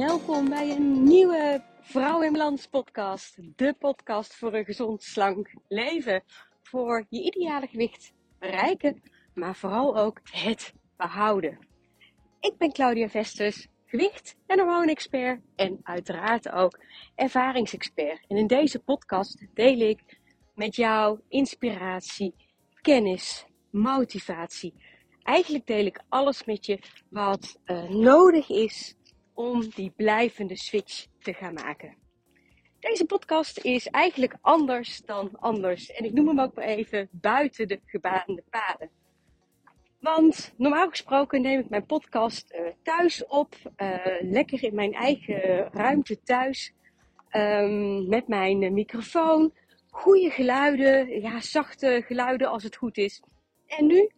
Welkom bij een nieuwe Vrouw in Balans podcast. De podcast voor een gezond, slank leven. Voor je ideale gewicht bereiken, maar vooral ook het behouden. Ik ben Claudia Vestus, gewicht- en hormoonexpert en uiteraard ook ervaringsexpert. En in deze podcast deel ik met jou inspiratie, kennis, motivatie. Eigenlijk deel ik alles met je wat uh, nodig is om die blijvende switch te gaan maken. Deze podcast is eigenlijk anders dan anders. En ik noem hem ook maar even buiten de gebaande paden. Want normaal gesproken neem ik mijn podcast uh, thuis op, uh, lekker in mijn eigen ruimte thuis, um, met mijn microfoon, goede geluiden, ja, zachte geluiden als het goed is. En nu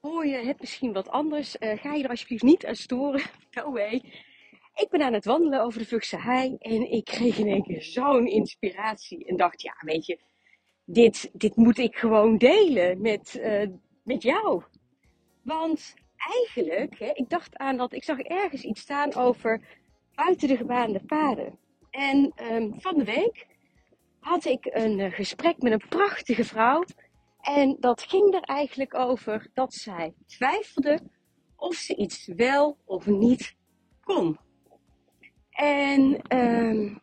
hoor je het misschien wat anders. Uh, ga je er alsjeblieft niet aan storen. No way. Ik ben aan het wandelen over de Vugse Hei en ik kreeg in één keer zo'n inspiratie. En dacht, ja, weet je, dit, dit moet ik gewoon delen met, uh, met jou. Want eigenlijk, hè, ik dacht aan dat, ik zag ergens iets staan over buiten de gebaande paden. En um, van de week had ik een uh, gesprek met een prachtige vrouw. En dat ging er eigenlijk over dat zij twijfelde of ze iets wel of niet kon. En um,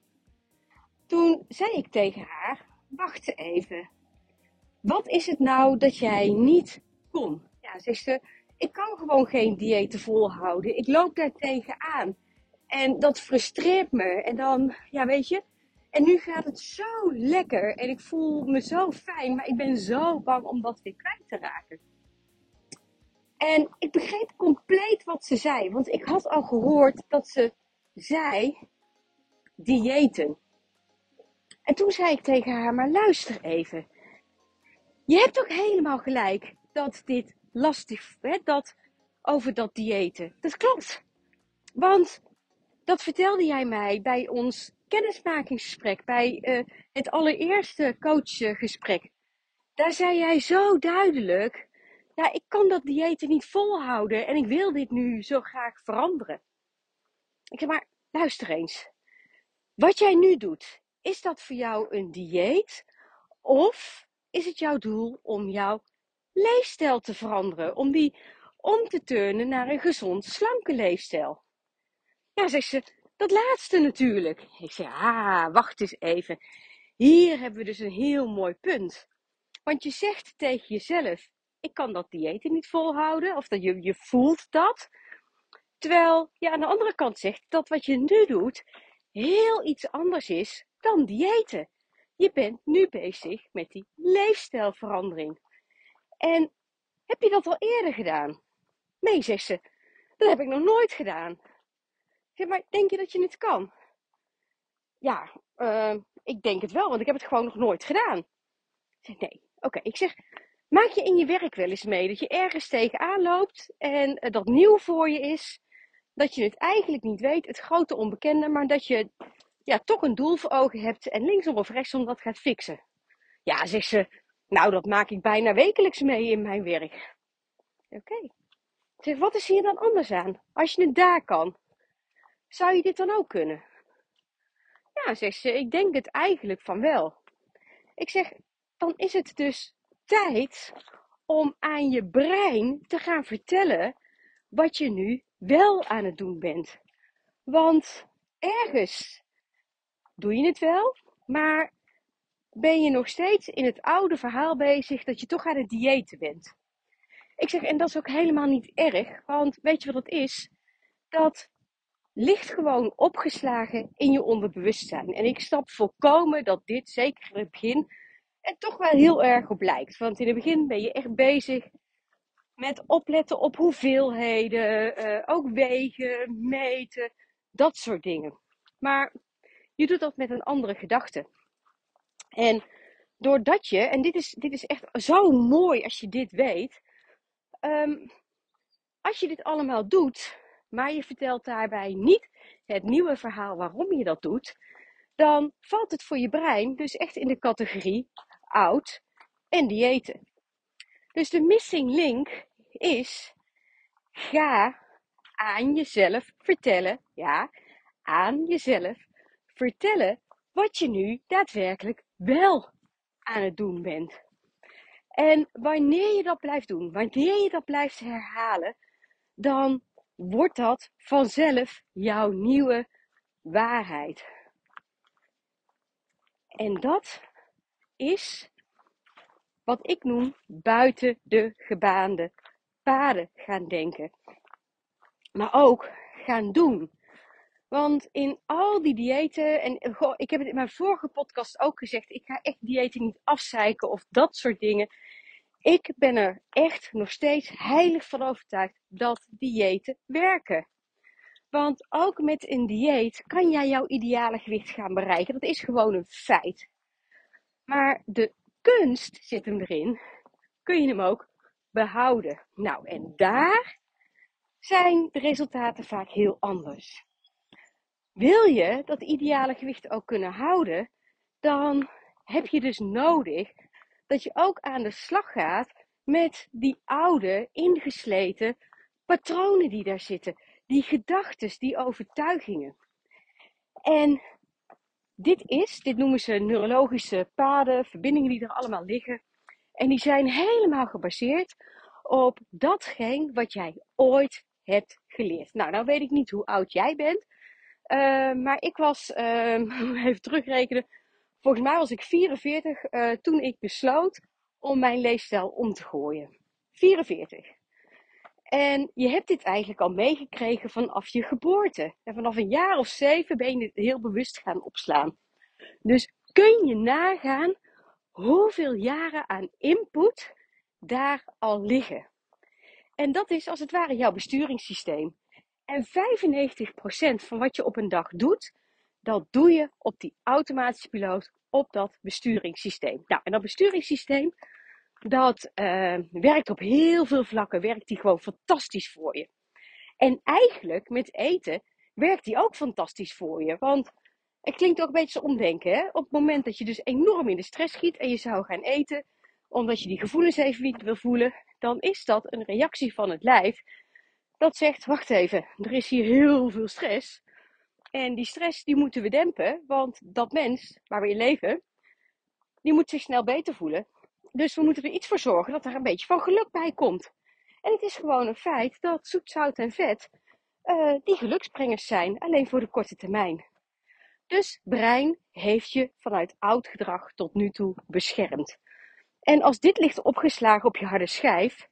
toen zei ik tegen haar: Wacht even. Wat is het nou dat jij niet kon? Ja, zegt ze: Ik kan gewoon geen diëten volhouden. Ik loop daar tegenaan. En dat frustreert me. En dan, ja, weet je. En nu gaat het zo lekker. En ik voel me zo fijn. Maar ik ben zo bang om dat weer kwijt te raken. En ik begreep compleet wat ze zei. Want ik had al gehoord dat ze zei diëten. En toen zei ik tegen haar, maar luister even. Je hebt toch helemaal gelijk dat dit lastig, hè, dat over dat diëten. Dat klopt. Want dat vertelde jij mij bij ons kennismakingsgesprek, bij uh, het allereerste coachgesprek. Daar zei jij zo duidelijk, ja, ik kan dat diëten niet volhouden en ik wil dit nu zo graag veranderen. Ik zeg maar, luister eens. Wat jij nu doet, is dat voor jou een dieet? Of is het jouw doel om jouw leefstijl te veranderen? Om die om te turnen naar een gezond, slanke leefstijl? Ja, zegt ze, dat laatste natuurlijk. Ik zeg, ah, wacht eens even. Hier hebben we dus een heel mooi punt. Want je zegt tegen jezelf, ik kan dat dieet niet volhouden. Of dat je, je voelt dat. Terwijl je aan de andere kant zegt dat wat je nu doet heel iets anders is dan diëten. Je bent nu bezig met die leefstijlverandering. En heb je dat al eerder gedaan? Nee, zegt ze. Dat heb ik nog nooit gedaan. Zeg maar, denk je dat je het kan? Ja, uh, ik denk het wel, want ik heb het gewoon nog nooit gedaan. Zeg, nee, oké. Ik zeg, maak je in je werk wel eens mee dat je ergens tegenaan loopt en uh, dat nieuw voor je is dat je het eigenlijk niet weet, het grote onbekende, maar dat je ja, toch een doel voor ogen hebt en linksom of rechtsom dat gaat fixen. Ja, zegt ze, nou dat maak ik bijna wekelijks mee in mijn werk. Oké. Okay. Zeg, wat is hier dan anders aan? Als je het daar kan, zou je dit dan ook kunnen? Ja, zegt ze, ik denk het eigenlijk van wel. Ik zeg, dan is het dus tijd om aan je brein te gaan vertellen wat je nu wel aan het doen bent. Want ergens doe je het wel, maar ben je nog steeds in het oude verhaal bezig dat je toch aan het diëten bent. Ik zeg, en dat is ook helemaal niet erg, want weet je wat het is? Dat ligt gewoon opgeslagen in je onderbewustzijn. En ik snap volkomen dat dit, zeker in het begin, er toch wel heel erg op lijkt. Want in het begin ben je echt bezig met opletten op hoeveelheden, uh, ook wegen, meten, dat soort dingen. Maar je doet dat met een andere gedachte. En doordat je, en dit is, dit is echt zo mooi als je dit weet, um, als je dit allemaal doet, maar je vertelt daarbij niet het nieuwe verhaal waarom je dat doet, dan valt het voor je brein dus echt in de categorie oud en diëten. Dus de missing link is, ga aan jezelf vertellen, ja, aan jezelf vertellen wat je nu daadwerkelijk wel aan het doen bent. En wanneer je dat blijft doen, wanneer je dat blijft herhalen, dan wordt dat vanzelf jouw nieuwe waarheid. En dat is wat ik noem buiten de gebaande paden gaan denken. Maar ook gaan doen. Want in al die diëten, en goh, ik heb het in mijn vorige podcast ook gezegd, ik ga echt diëten niet afzeiken of dat soort dingen. Ik ben er echt nog steeds heilig van overtuigd dat diëten werken. Want ook met een dieet kan jij jouw ideale gewicht gaan bereiken. Dat is gewoon een feit. Maar de kunst zit hem erin. Kun je hem ook behouden? Nou, en daar zijn de resultaten vaak heel anders. Wil je dat ideale gewicht ook kunnen houden, dan heb je dus nodig dat je ook aan de slag gaat met die oude, ingesleten patronen die daar zitten, die gedachten, die overtuigingen. En dit is, dit noemen ze neurologische paden, verbindingen die er allemaal liggen. En die zijn helemaal gebaseerd op datgene wat jij ooit hebt geleerd. Nou, nou weet ik niet hoe oud jij bent. Uh, maar ik was, uh, even terugrekenen, volgens mij was ik 44 uh, eh, toen ik besloot om mijn leefstijl om te gooien. 44. En je hebt dit eigenlijk al meegekregen vanaf je geboorte. En vanaf een jaar of zeven ben je het heel bewust gaan opslaan. Dus kun je nagaan hoeveel jaren aan input daar al liggen. En dat is als het ware jouw besturingssysteem. En 95% van wat je op een dag doet, dat doe je op die automatische piloot, op dat besturingssysteem. Nou, en dat besturingssysteem, dat uh, werkt op heel veel vlakken, werkt die gewoon fantastisch voor je. En eigenlijk met eten werkt die ook fantastisch voor je. Want het klinkt ook een beetje omdenken. Hè? Op het moment dat je dus enorm in de stress schiet en je zou gaan eten, omdat je die gevoelens even niet wil voelen, dan is dat een reactie van het lijf dat zegt, wacht even, er is hier heel veel stress. En die stress die moeten we dempen, want dat mens waar we in leven, die moet zich snel beter voelen. Dus we moeten er iets voor zorgen dat er een beetje van geluk bij komt. En het is gewoon een feit dat zoet, zout en vet uh, die geluksbrengers zijn, alleen voor de korte termijn. Dus brein heeft je vanuit oud gedrag tot nu toe beschermd. En als dit ligt opgeslagen op je harde schijf,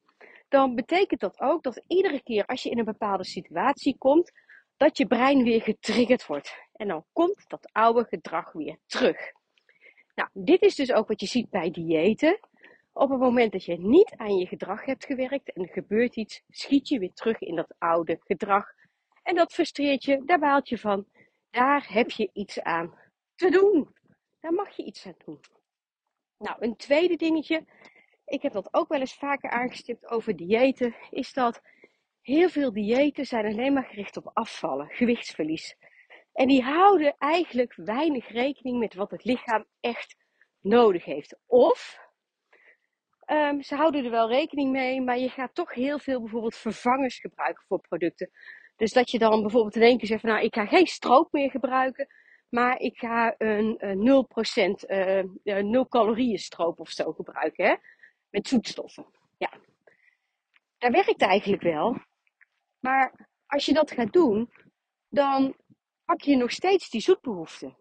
dan betekent dat ook dat iedere keer als je in een bepaalde situatie komt, dat je brein weer getriggerd wordt. En dan komt dat oude gedrag weer terug. Nou, dit is dus ook wat je ziet bij diëten. Op het moment dat je niet aan je gedrag hebt gewerkt en er gebeurt iets, schiet je weer terug in dat oude gedrag. En dat frustreert je, daar baalt je van. Daar heb je iets aan te doen. Daar mag je iets aan doen. Nou, een tweede dingetje ik heb dat ook wel eens vaker aangestipt over diëten, is dat heel veel diëten zijn alleen maar gericht op afvallen, gewichtsverlies. En die houden eigenlijk weinig rekening met wat het lichaam echt nodig heeft. Of um, ze houden er wel rekening mee, maar je gaat toch heel veel bijvoorbeeld vervangers gebruiken voor producten. Dus dat je dan bijvoorbeeld in één keer zegt van nou, ik ga geen stroop meer gebruiken, maar ik ga een, een 0% uh, 0 calorieën stroop of zo gebruiken. Hè? met zoetstoffen. Ja, dat werkt eigenlijk wel. Maar als je dat gaat doen, dan pak je nog steeds die zoetbehoefte.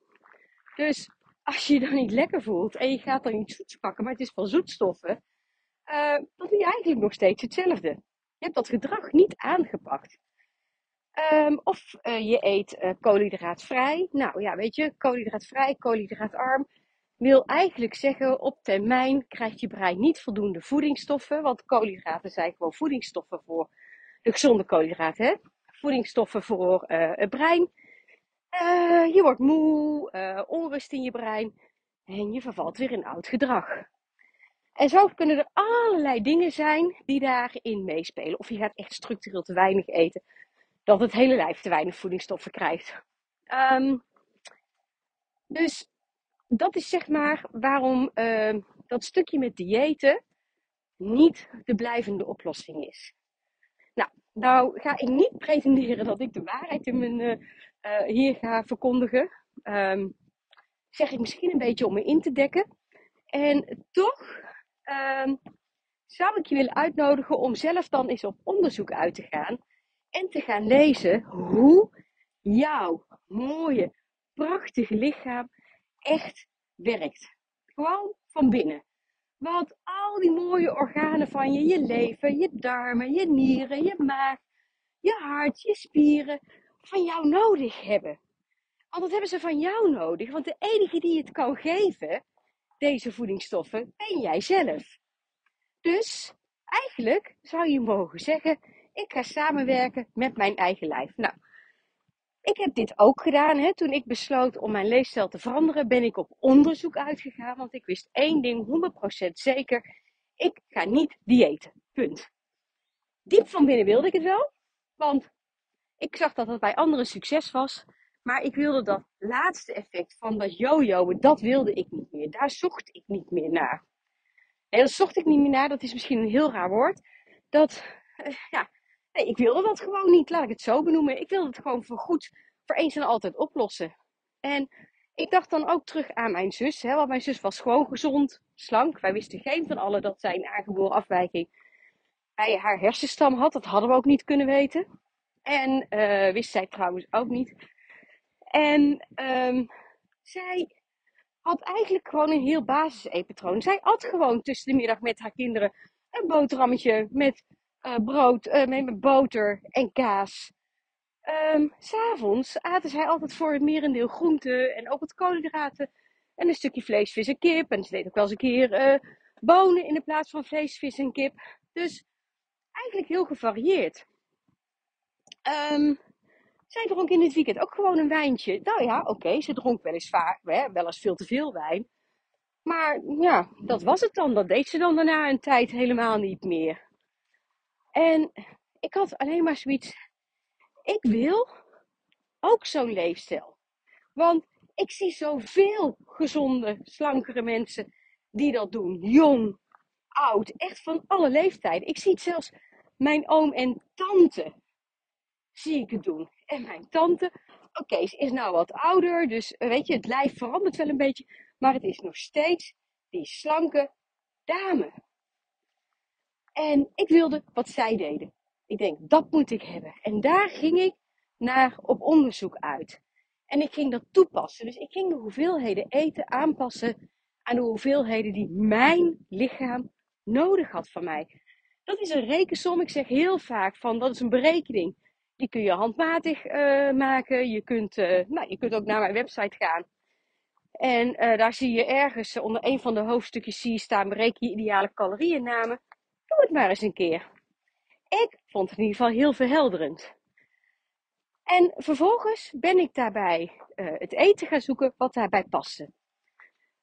Dus als je je dan niet lekker voelt en je gaat dan iets zoets pakken, maar het is van zoetstoffen, uh, dan doe je eigenlijk nog steeds hetzelfde. Je hebt dat gedrag niet aangepakt. Um, of uh, je eet uh, koolhydraatvrij. Nou ja, weet je, koolhydraatvrij, koolhydraatarm wil eigenlijk zeggen, op termijn krijgt je brein niet voldoende voedingsstoffen. Want koolhydraten zijn gewoon voedingsstoffen voor de gezonde koolhydraten. Hè? Voedingsstoffen voor het brein. Je wordt moe, onrust in je brein. En je vervalt weer in oud gedrag. En zo kunnen er allerlei dingen zijn die daarin meespelen. Of je gaat echt structureel te weinig eten. Dat het hele lijf te weinig voedingsstoffen krijgt. Um, dus dat is zeg maar waarom uh, dat stukje met diëten niet de blijvende oplossing is. Nou, nou ga ik niet pretenderen dat ik de waarheid in mijn uh, uh, hier ga verkondigen. Um, zeg ik misschien een beetje om me in te dekken. En toch um, zou ik je willen uitnodigen om zelf dan eens op onderzoek uit te gaan. En te gaan lezen hoe jouw mooie, prachtige lichaam echt werkt. Gewoon van binnen. Wat al die mooie organen van je, je lever, je darmen, je nieren, je maag, je hart, je spieren, van jou nodig hebben. Want dat hebben ze van jou nodig, want de enige die het kan geven, deze voedingsstoffen, ben jij zelf. Dus eigenlijk zou je mogen zeggen, ik ga samenwerken met mijn eigen lijf. Nou, ik heb dit ook gedaan. Hè. Toen ik besloot om mijn leefstijl te veranderen, ben ik op onderzoek uitgegaan. Want ik wist één ding 100% zeker. Ik ga niet diëten. Punt. Diep van binnen wilde ik het wel. Want ik zag dat het bij anderen succes was. Maar ik wilde dat laatste effect van dat yo-yo, dat wilde ik niet meer. Daar zocht ik niet meer naar. En dat zocht ik niet meer naar, dat is misschien een heel raar woord. Dat, uh, ja, ik wilde dat gewoon niet, laat ik het zo benoemen. Ik wilde het gewoon voor goed, voor eens en altijd oplossen. En ik dacht dan ook terug aan mijn zus, hè, want mijn zus was gewoon gezond, slank. Wij wisten geen van allen dat zij een aangeboren afwijking bij haar hersenstam had. Dat hadden we ook niet kunnen weten. En uh, wist zij trouwens ook niet. En um, zij had eigenlijk gewoon een heel basis eetpatroon. Zij at gewoon tussen de middag met haar kinderen een boterhammetje met uh, brood, uh, met boter en kaas. Um, S'avonds aten zij altijd voor het merendeel groenten en ook wat koolhydraten. En een stukje vlees, vis en kip. En ze deed ook wel eens een keer uh, bonen in de plaats van vlees, vis en kip. Dus eigenlijk heel gevarieerd. Um, zij dronk in het weekend ook gewoon een wijntje. Nou ja, oké, ze dronk wel eens vaak, wel eens veel te veel wijn. Maar ja, dat was het dan. Dat deed ze dan daarna een tijd helemaal niet meer. En ik had alleen maar zoiets. Ik wil ook zo'n leefstijl. Want ik zie zoveel gezonde, slankere mensen die dat doen. Jong, oud, echt van alle leeftijden. Ik zie het zelfs mijn oom en tante zie ik het doen. En mijn tante, oké, ze is nou wat ouder, dus eh, weet je, het lijf verandert wel een beetje, maar het is nog steeds die slanke dame. En ik wilde wat zij deden. Ik denk, dat moet ik hebben. En daar ging ik naar op onderzoek uit. En ik ging dat toepassen. Dus ik ging de hoeveelheden eten aanpassen aan de hoeveelheden die mijn lichaam nodig had van mij. Dat is een rekensom. Ik zeg heel vaak van dat is een berekening. Die kun je handmatig uh, maken. Je kunt, uh, nou, je kunt ook naar mijn website gaan. En uh, daar zie je ergens onder een van de hoofdstukjes zie staan bereken je ideale calorieënname. Doe het maar eens een keer. Ik vond het in ieder geval heel verhelderend. En vervolgens ben ik daarbij het eten gaan zoeken wat daarbij paste.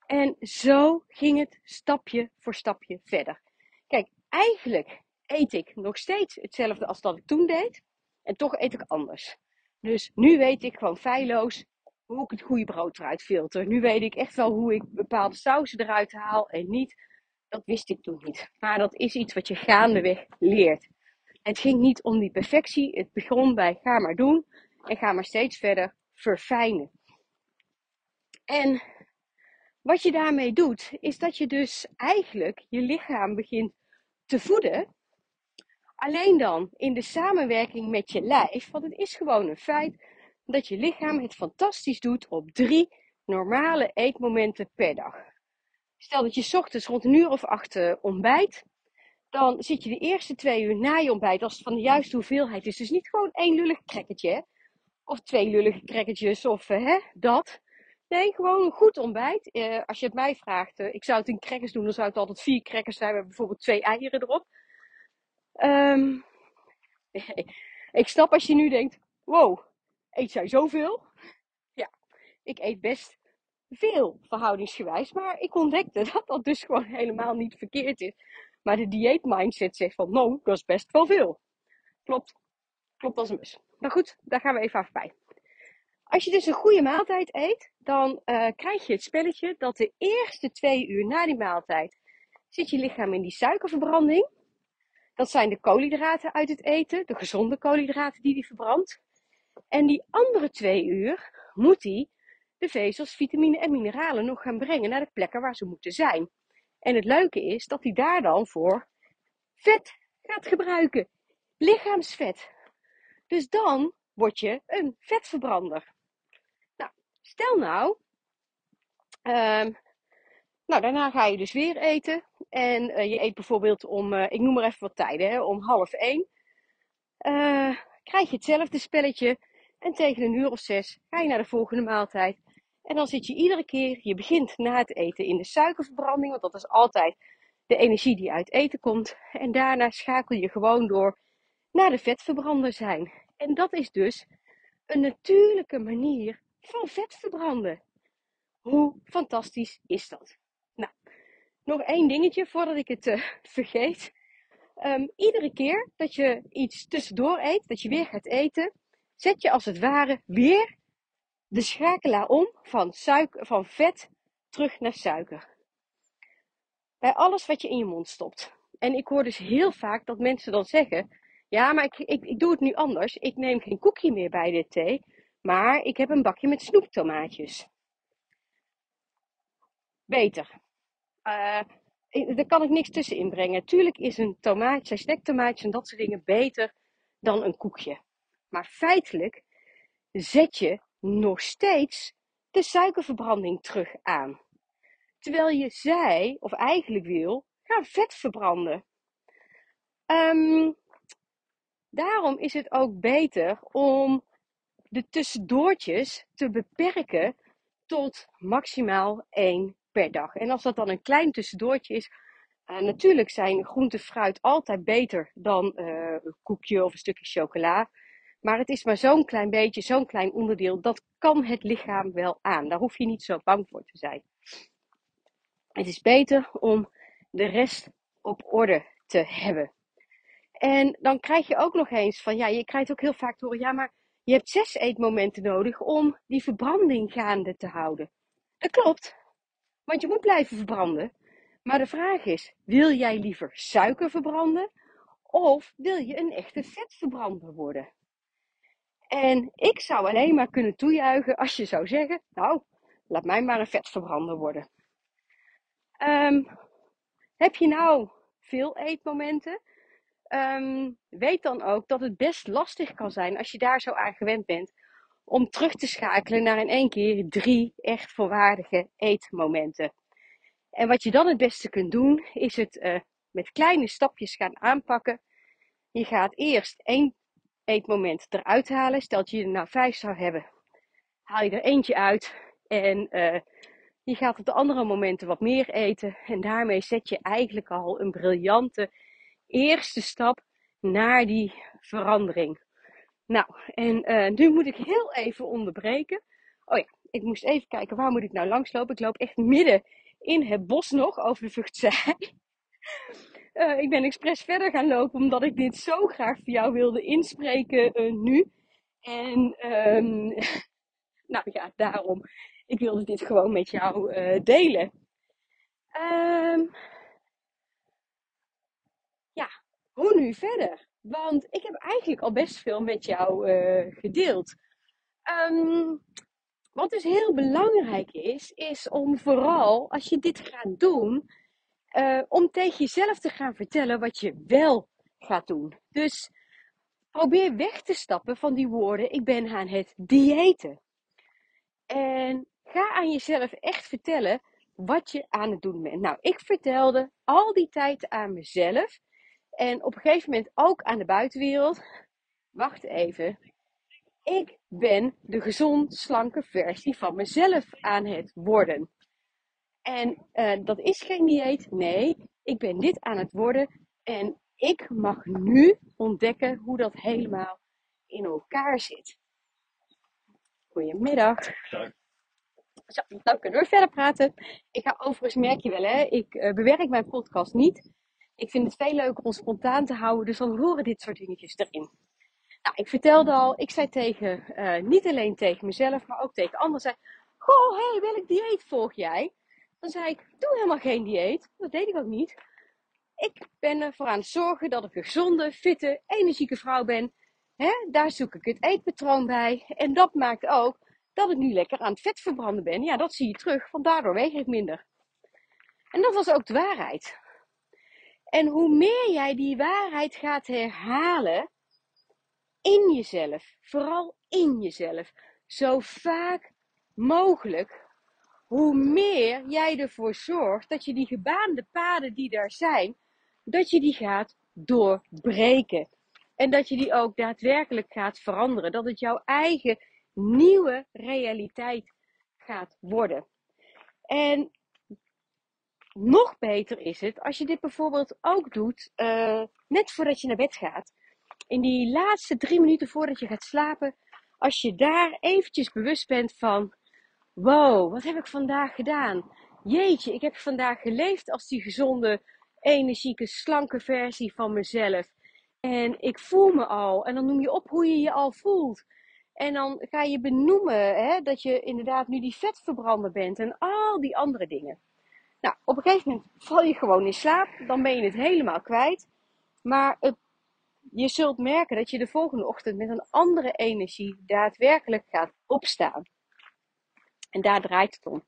En zo ging het stapje voor stapje verder. Kijk, eigenlijk eet ik nog steeds hetzelfde als dat ik toen deed. En toch eet ik anders. Dus nu weet ik gewoon feilloos hoe ik het goede brood eruit filter. Nu weet ik echt wel hoe ik bepaalde sauzen eruit haal en niet. Dat wist ik toen niet. Maar dat is iets wat je gaandeweg leert. Het ging niet om die perfectie. Het begon bij ga maar doen en ga maar steeds verder verfijnen. En wat je daarmee doet, is dat je dus eigenlijk je lichaam begint te voeden Alleen dan in de samenwerking met je lijf, want het is gewoon een feit dat je lichaam het fantastisch doet op drie normale eetmomenten per dag. Stel dat je ochtends rond een uur of acht uh, ontbijt, dan zit je de eerste twee uur na je ontbijt, als het van de juiste hoeveelheid is, dus niet gewoon één lullig crackertje, of twee lullige crackertjes, of uh, hè, dat. Nee, gewoon een goed ontbijt. Uh, als je het mij vraagt, ik zou het in crackers doen, dan zou het altijd vier crackers zijn met bijvoorbeeld twee eieren erop. Um, ik snap als je nu denkt, wow, eet jij zoveel? Ja, ik eet best veel verhoudingsgewijs, maar ik ontdekte dat dat dus gewoon helemaal niet verkeerd is. Maar de dieet mindset zegt van, no, dat is best wel veel. Klopt, klopt als een bus. Maar goed, daar gaan we even af bij. Als je dus een goede maaltijd eet, dan uh, krijg je het spelletje dat de eerste twee uur na die maaltijd zit je lichaam in die suikerverbranding. Dat zijn de koolhydraten uit het eten, de gezonde koolhydraten die die verbrandt. En die andere twee uur moet hij de vezels, vitamine en mineralen nog gaan brengen naar de plekken waar ze moeten zijn. En het leuke is dat hij daar dan voor vet gaat gebruiken. Lichaamsvet. Dus dan word je een vetverbrander. Nou, stel nou, um, nou daarna ga je dus weer eten. En uh, je eet bijvoorbeeld om, uh, ik noem maar even wat tijden, hè, om half één. Uh, krijg je hetzelfde spelletje. En tegen een uur of zes ga je naar de volgende maaltijd. En dan zit je iedere keer, je begint na het eten in de suikerverbranding, want dat is altijd de energie die uit eten komt. En daarna schakel je gewoon door naar de vetverbrander zijn. En dat is dus een natuurlijke manier van vet verbranden. Hoe fantastisch is dat? Nog één dingetje voordat ik het uh, vergeet. Um, iedere keer dat je iets tussendoor eet, dat je weer gaat eten, zet je als het ware weer de schakelaar om van, suiker, van vet terug naar suiker. Bij alles wat je in je mond stopt. En ik hoor dus heel vaak dat mensen dan zeggen: Ja, maar ik, ik, ik doe het nu anders. Ik neem geen koekje meer bij de thee, maar ik heb een bakje met snoeptomaatjes. Beter. Uh, daar kan ik niks tussen inbrengen. Tuurlijk is een tomaatje, snacktomaatje en dat soort dingen beter dan een koekje. Maar feitelijk zet je nog steeds de suikerverbranding terug aan. Terwijl je zei, of eigenlijk wil, gaan vet verbranden. Um, daarom is het ook beter om de tussendoortjes te beperken tot maximaal één per dag. En als dat dan een klein tussendoortje is, uh, natuurlijk zijn groente, fruit altijd beter dan uh, een koekje of een stukje chocola. Maar het is maar zo'n klein beetje, zo'n klein onderdeel, dat kan het lichaam wel aan. Daar hoef je niet zo bang voor te zijn. Het is beter om de rest op orde te hebben. En dan krijg je ook nog eens van, ja, je krijgt ook heel vaak te horen, ja, maar je hebt zes eetmomenten nodig om die verbranding gaande te houden. Dat klopt, want je moet blijven verbranden. Maar de vraag is, wil jij liever suiker verbranden of wil je een echte vetverbrander worden? En ik zou alleen maar kunnen toejuichen als je zou zeggen, nou, laat mij maar een vetverbrander worden. Um, heb je nou veel eetmomenten? Um, weet dan ook dat het best lastig kan zijn als je daar zo aan gewend bent om terug te schakelen naar in één keer drie echt volwaardige eetmomenten. En wat je dan het beste kunt doen, is het uh, met kleine stapjes gaan aanpakken. Je gaat eerst één eetmoment eruit halen. Stel dat je er nou vijf zou hebben, haal je er eentje uit en uh, je gaat op de andere momenten wat meer eten. En daarmee zet je eigenlijk al een briljante eerste stap naar die verandering. Nou, en uh, nu moet ik heel even onderbreken. Oh ja, ik moest even kijken waar moet ik nou langslopen. Ik loop echt midden in het bos nog over de vruchtzij. Uh, ik ben expres verder gaan lopen omdat ik dit zo graag voor jou wilde inspreken uh, nu. En um, nou ja, daarom. Ik wilde dit gewoon met jou delen. Um, ja, hoe nu verder? Want ik heb eigenlijk al best veel met jou gedeeld. Um, wat dus heel belangrijk is, is om vooral als je dit gaat doen, uh, om tegen jezelf te gaan vertellen wat je wel gaat doen. Dus probeer weg te stappen van die woorden: ik ben aan het diëten. En ga aan jezelf echt vertellen wat je aan het doen bent. Nou, ik vertelde al die tijd aan mezelf en op een gegeven moment ook aan de buitenwereld. Wacht even. Ik ben de gezond slanke versie van mezelf aan het worden. En uh, dat is geen dieet. Nee, ik ben dit aan het worden. En ik mag nu ontdekken hoe dat helemaal in elkaar zit. Goedemiddag. Zo, nou kunnen we verder praten. Ik ga overigens, merk je wel hè, ik uh, bewerk mijn podcast niet. Ik vind het veel leuker om spontaan te houden, dus dan horen dit soort dingetjes erin. Nou, ik vertelde al, ik zei tegen, uh, niet alleen tegen mezelf, maar ook tegen anderen. Zei, goh, hé, hey, welk dieet volg jij? Dan zei ik, doe helemaal geen dieet. Dat deed ik ook niet. Ik ben ervoor aan het zorgen dat ik een gezonde, fitte, energieke vrouw ben. Daar zoek ik het eetpatroon bij. En dat maakt ook dat ik nu lekker aan het vet verbranden ben. Ja, dat zie je terug, want daardoor weeg ik minder. En dat was ook de waarheid. En hoe meer jij die waarheid gaat herhalen in jezelf, vooral in jezelf, zo vaak mogelijk, hoe meer jij ervoor zorgt dat je die gebaande paden die daar zijn, dat je die gaat doorbreken. En dat je die ook daadwerkelijk gaat veranderen. Dat het jouw eigen nieuwe realiteit gaat worden. En nog beter is het als je dit bijvoorbeeld ook doet uh, net voordat je naar bed gaat. In die laatste drie minuten voordat je gaat slapen. Als je daar eventjes bewust bent van: wow, wat heb ik vandaag gedaan? Jeetje, ik heb vandaag geleefd als die gezonde, energieke, slanke versie van mezelf. En ik voel me al. En dan noem je op hoe je je al voelt. En dan ga je benoemen hè, dat je inderdaad nu die vetverbrander bent en al die andere dingen. Nou, op een gegeven moment val je gewoon in slaap. Dan ben je het helemaal kwijt. Maar je zult merken dat je de volgende ochtend met een andere energie daadwerkelijk gaat opstaan. En daar draait het om.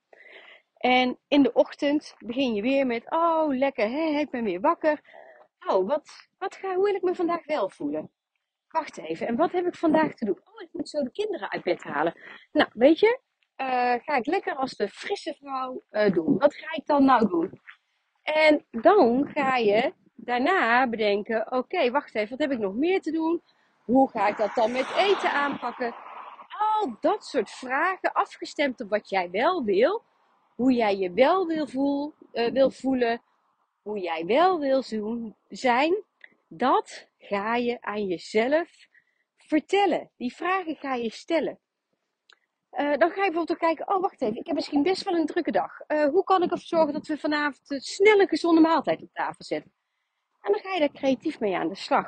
En in de ochtend begin je weer met, oh lekker, hè, ik ben weer wakker. Oh, wat, wat ga, hoe wil ik me vandaag wel voelen? Wacht even, en wat heb ik vandaag te doen? Oh, ik moet zo de kinderen uit bed halen. Nou, weet je, ga ik lekker als de frisse vrouw uh, doen. Wat ga ik dan nou doen? En dan ga je daarna bedenken: oké, wacht even, wat heb ik nog meer te doen? Hoe ga ik dat dan met eten aanpakken? Al dat soort vragen, afgestemd op wat jij wel wil, hoe jij je wel wil, voel, uh, wil voelen, hoe jij wel wil zijn, dat ga je aan jezelf vertellen. Die vragen ga je stellen. Uh, dan ga je bijvoorbeeld kijken, oh wacht even, ik heb misschien best wel een drukke dag. Uh, hoe kan ik ervoor zorgen dat we vanavond een snelle gezonde maaltijd op tafel zetten? En dan ga je daar creatief mee aan de slag.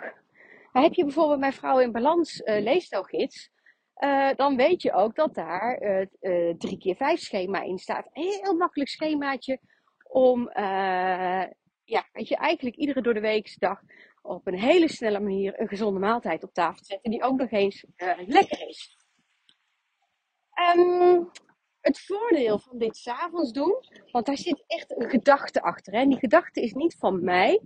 Heb je bijvoorbeeld mijn Vrouw in Balans uh, leefstijlgids, dan weet je ook dat daar het 3 keer 5 schema in staat. Een heel makkelijk schemaatje om ja, weet je, eigenlijk iedere door de weekdag op een hele snelle manier een gezonde maaltijd op tafel te zetten. Die ook nog eens lekker is. Um, het voordeel van dit s'avonds doen, want daar zit echt een gedachte achter. En die gedachte is niet van mij,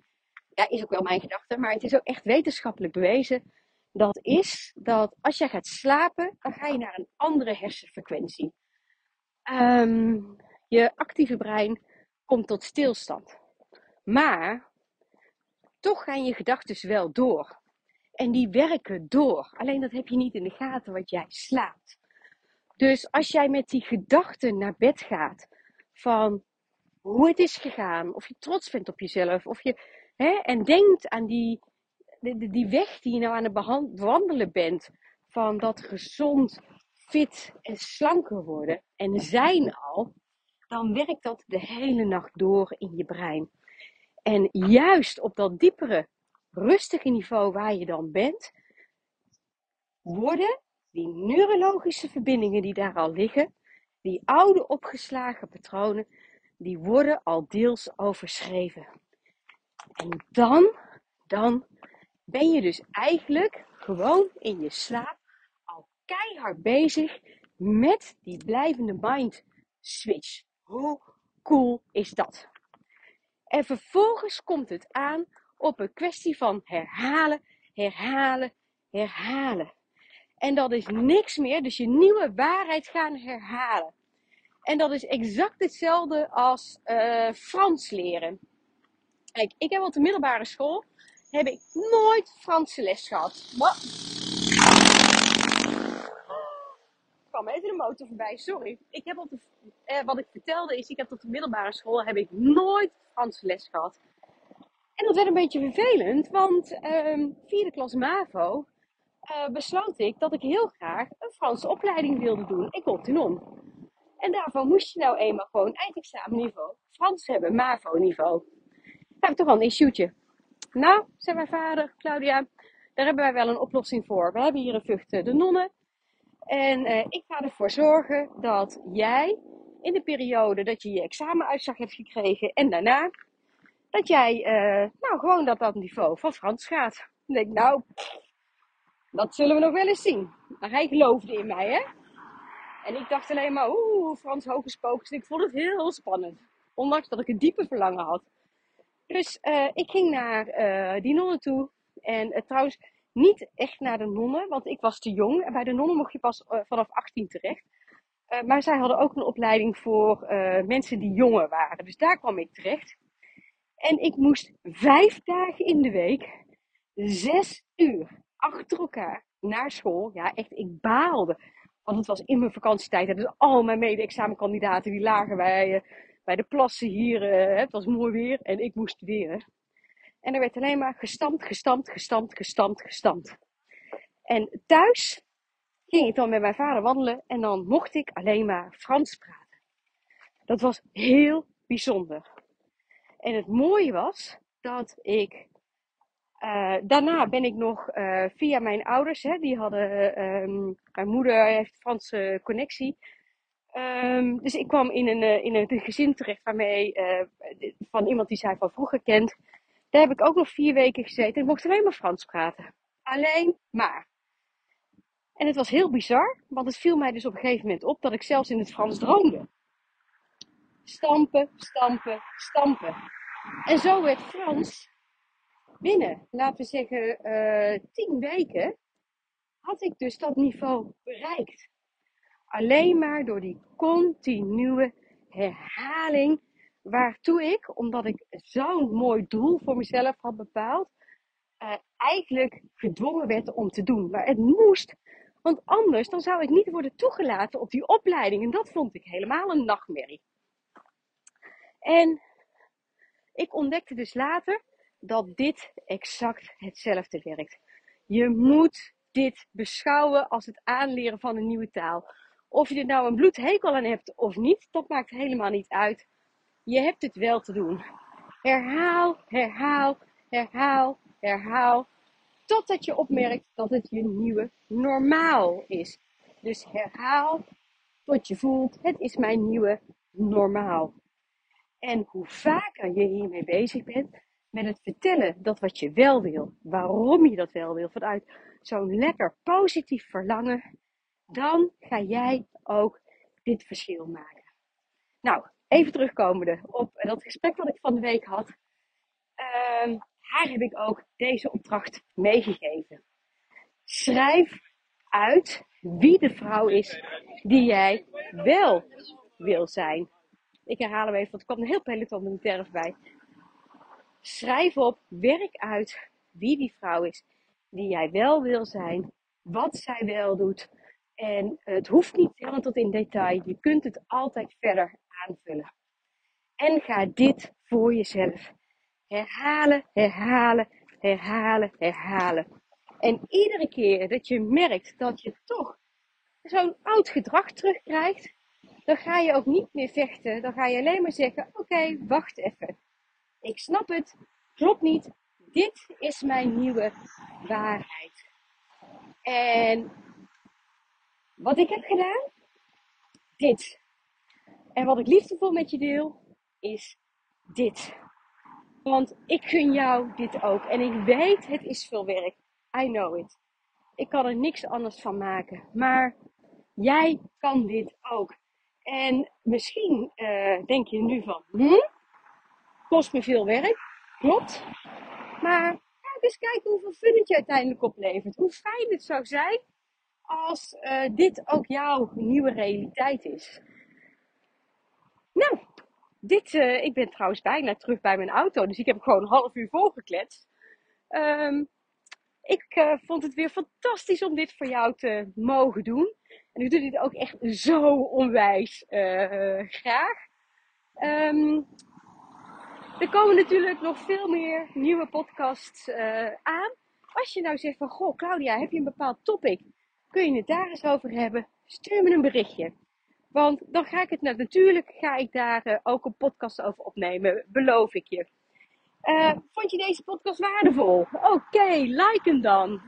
ja, is ook wel mijn gedachte, maar het is ook echt wetenschappelijk bewezen. Dat is dat als jij gaat slapen, dan ga je naar een andere hersenfrequentie. Um, je actieve brein komt tot stilstand. Maar toch gaan je gedachten wel door. En die werken door. Alleen dat heb je niet in de gaten wat jij slaapt. Dus als jij met die gedachten naar bed gaat van hoe het is gegaan, of je trots bent op jezelf, of je, hè, en denkt aan die, die, weg die je nou aan het wandelen bent, van dat gezond, fit en slanker worden en zijn al, dan werkt dat de hele nacht door in je brein. En juist op dat diepere, rustige niveau waar je dan bent, worden die neurologische verbindingen die daar al liggen, die oude opgeslagen patronen, die worden al deels overschreven. En dan, dan ben je dus eigenlijk gewoon in je slaap al keihard bezig met die blijvende mind switch. Hoe cool is dat? En vervolgens komt het aan op een kwestie van herhalen, herhalen, herhalen. En dat is niks meer, dus je nieuwe waarheid gaan herhalen. En dat is exact hetzelfde als uh, Frans leren. Kijk, ik heb op de middelbare school heb ik nooit Franse les gehad. Wat? Ik kwam even de motor voorbij, sorry. Ik heb op de, eh, wat ik vertelde is, ik heb op de middelbare school heb ik nooit Franse les gehad. En dat werd een beetje vervelend, want uh, vierde klas MAVO uh, besloot ik dat ik heel graag een Franse opleiding wilde doen in Continon. En daarvoor moest je nou eenmaal gewoon eindexamenniveau Frans hebben, MAVO-niveau. Heb ik toch wel een issue'tje. Nou, zei mijn vader, Claudia, daar hebben wij wel een oplossing voor. We hebben hier een Vught de Nonnen. En uh, ik ga ervoor zorgen dat jij in de periode dat je je examenuitslag hebt gekregen en daarna, dat jij nou gewoon dat dat niveau van Frans gaat. Dan denk ik, nou, dat zullen we nog wel eens zien. Maar hij geloofde in mij, hè. En ik dacht alleen maar, oeh, Frans Hocus Ik vond het heel spannend. Ondanks dat ik een diepe verlangen had. Dus uh, ik ging naar uh, die nonnen toe. En uh, trouwens, niet echt naar de nonnen, want ik was te jong. En bij de nonnen mocht je pas vanaf 18 terecht. maar zij hadden ook een opleiding voor mensen die jonger waren. Dus daar kwam ik terecht. En ik moest vijf dagen in de week, zes uur achter naar school. Ja, echt, ik baalde. Want het was in mijn vakantietijd. Dus al mijn mede-examenkandidaten die lagen bij, uh, bij de plassen hier. Uh, het was mooi weer en ik moest studeren. En er werd alleen maar gestampt, gestampt, gestampt, gestampt, gestampt. En thuis ging ik dan met mijn vader wandelen en dan mocht ik alleen maar Frans praten. Dat was heel bijzonder. En het mooie was dat ik uh, daarna ben ik nog uh, via mijn ouders, hè, die hadden, um, mijn moeder heeft Franse connectie. Um, dus ik kwam in een, uh, in een gezin terecht waarmee, van iemand die zij van vroeger kent. Daar heb ik ook nog vier weken gezeten. Ik mocht alleen maar Frans praten. Alleen maar. En het was heel bizar, want het viel mij dus op een gegeven moment op dat ik zelfs in het Frans droomde. Stampen, stampen, stampen. En zo werd Frans binnen, laten we zeggen, uh, tien weken, had ik dus dat niveau bereikt. Alleen maar door die continue herhaling, waartoe ik, omdat ik zo'n mooi doel voor mezelf had bepaald, uh, eigenlijk gedwongen werd om te doen. Maar het moest, want anders dan zou ik niet worden toegelaten op die opleiding. En dat vond ik helemaal een nachtmerrie. En ik ontdekte dus later dat dit exact hetzelfde werkt. Je moet dit beschouwen als het aanleren van een nieuwe taal. Of je er nou een bloedhekel aan hebt of niet, dat maakt helemaal niet uit. Je hebt het wel te doen. Herhaal, herhaal, herhaal, herhaal. Totdat je opmerkt dat het je nieuwe normaal is. Dus herhaal tot je voelt, het is mijn nieuwe normaal. En hoe vaker je hiermee bezig bent, met het vertellen dat wat je wel wil, waarom je dat wel wil, vanuit zo'n lekker positief verlangen, dan ga jij ook dit verschil maken. Nou, even terugkomende op dat gesprek wat ik van de week had. Uh, haar heb ik ook deze opdracht meegegeven. Schrijf uit wie de vrouw is die jij wel wil zijn. Ik herhaal hem even, want er kwam een heel peloton militair bij. Schrijf op, werk uit wie die vrouw is die jij wel wil zijn, wat zij wel doet. En het hoeft niet helemaal tot in detail. Je kunt het altijd verder aanvullen. En ga dit voor jezelf herhalen, herhalen, herhalen, herhalen. En iedere keer dat je merkt dat je toch zo'n oud gedrag terugkrijgt, dan ga je ook niet meer vechten. Dan ga je alleen maar zeggen: Oké, wacht even. Ik snap het, klopt niet. Dit is mijn nieuwe waarheid. En wat ik heb gedaan, dit. En wat ik liefdevol met je deel, is dit. Want ik gun jou dit ook. En ik weet, het is veel werk. I know it. Ik kan er niks anders van maken. Maar jij kan dit ook. En misschien uh, denk je nu van, hm? Kost me veel werk. Klopt. Maar ga eens kijken hoeveel fun het je uiteindelijk oplevert. Hoe fijn het zou zijn als uh, dit ook jouw nieuwe realiteit is. Nou, dit, uh, ik ben trouwens bijna terug bij mijn auto, dus ik heb gewoon een half uur volgekletst. Um, ik uh, vond het weer fantastisch om dit voor jou te mogen doen. En ik doe dit ook echt zo onwijs graag. Um, er komen natuurlijk nog veel meer nieuwe podcasts uh, aan. Als je nou zegt van, goh Claudia, heb je een bepaald topic? Kun je het daar eens over hebben? Stuur me een berichtje. Want dan ga ik het natuurlijk, ga ik daar uh, ook een podcast over opnemen, beloof ik je. Uh, vond je deze podcast waardevol? Oké, like hem dan.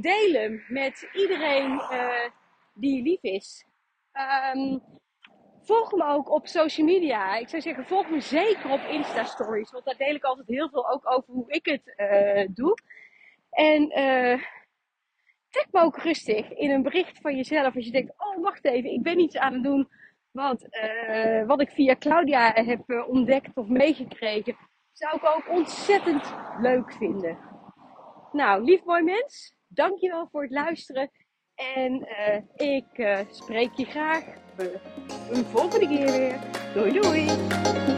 deel hem met iedereen die lief is. Um, volg me ook op social media. Ik zou zeggen, volg me zeker op Insta Stories. Want daar deel ik altijd heel veel ook over hoe ik het uh, doe. En uh, me ook rustig in een bericht van jezelf als je denkt, oh wacht even, ik ben iets aan het doen wat, uh, wat ik via Claudia heb ontdekt of meegekregen. Zou ik ook ontzettend leuk vinden. Nou, lief mooi mens, dankjewel voor het luisteren. En ik spreek je graag een volgende keer weer. Doei doei!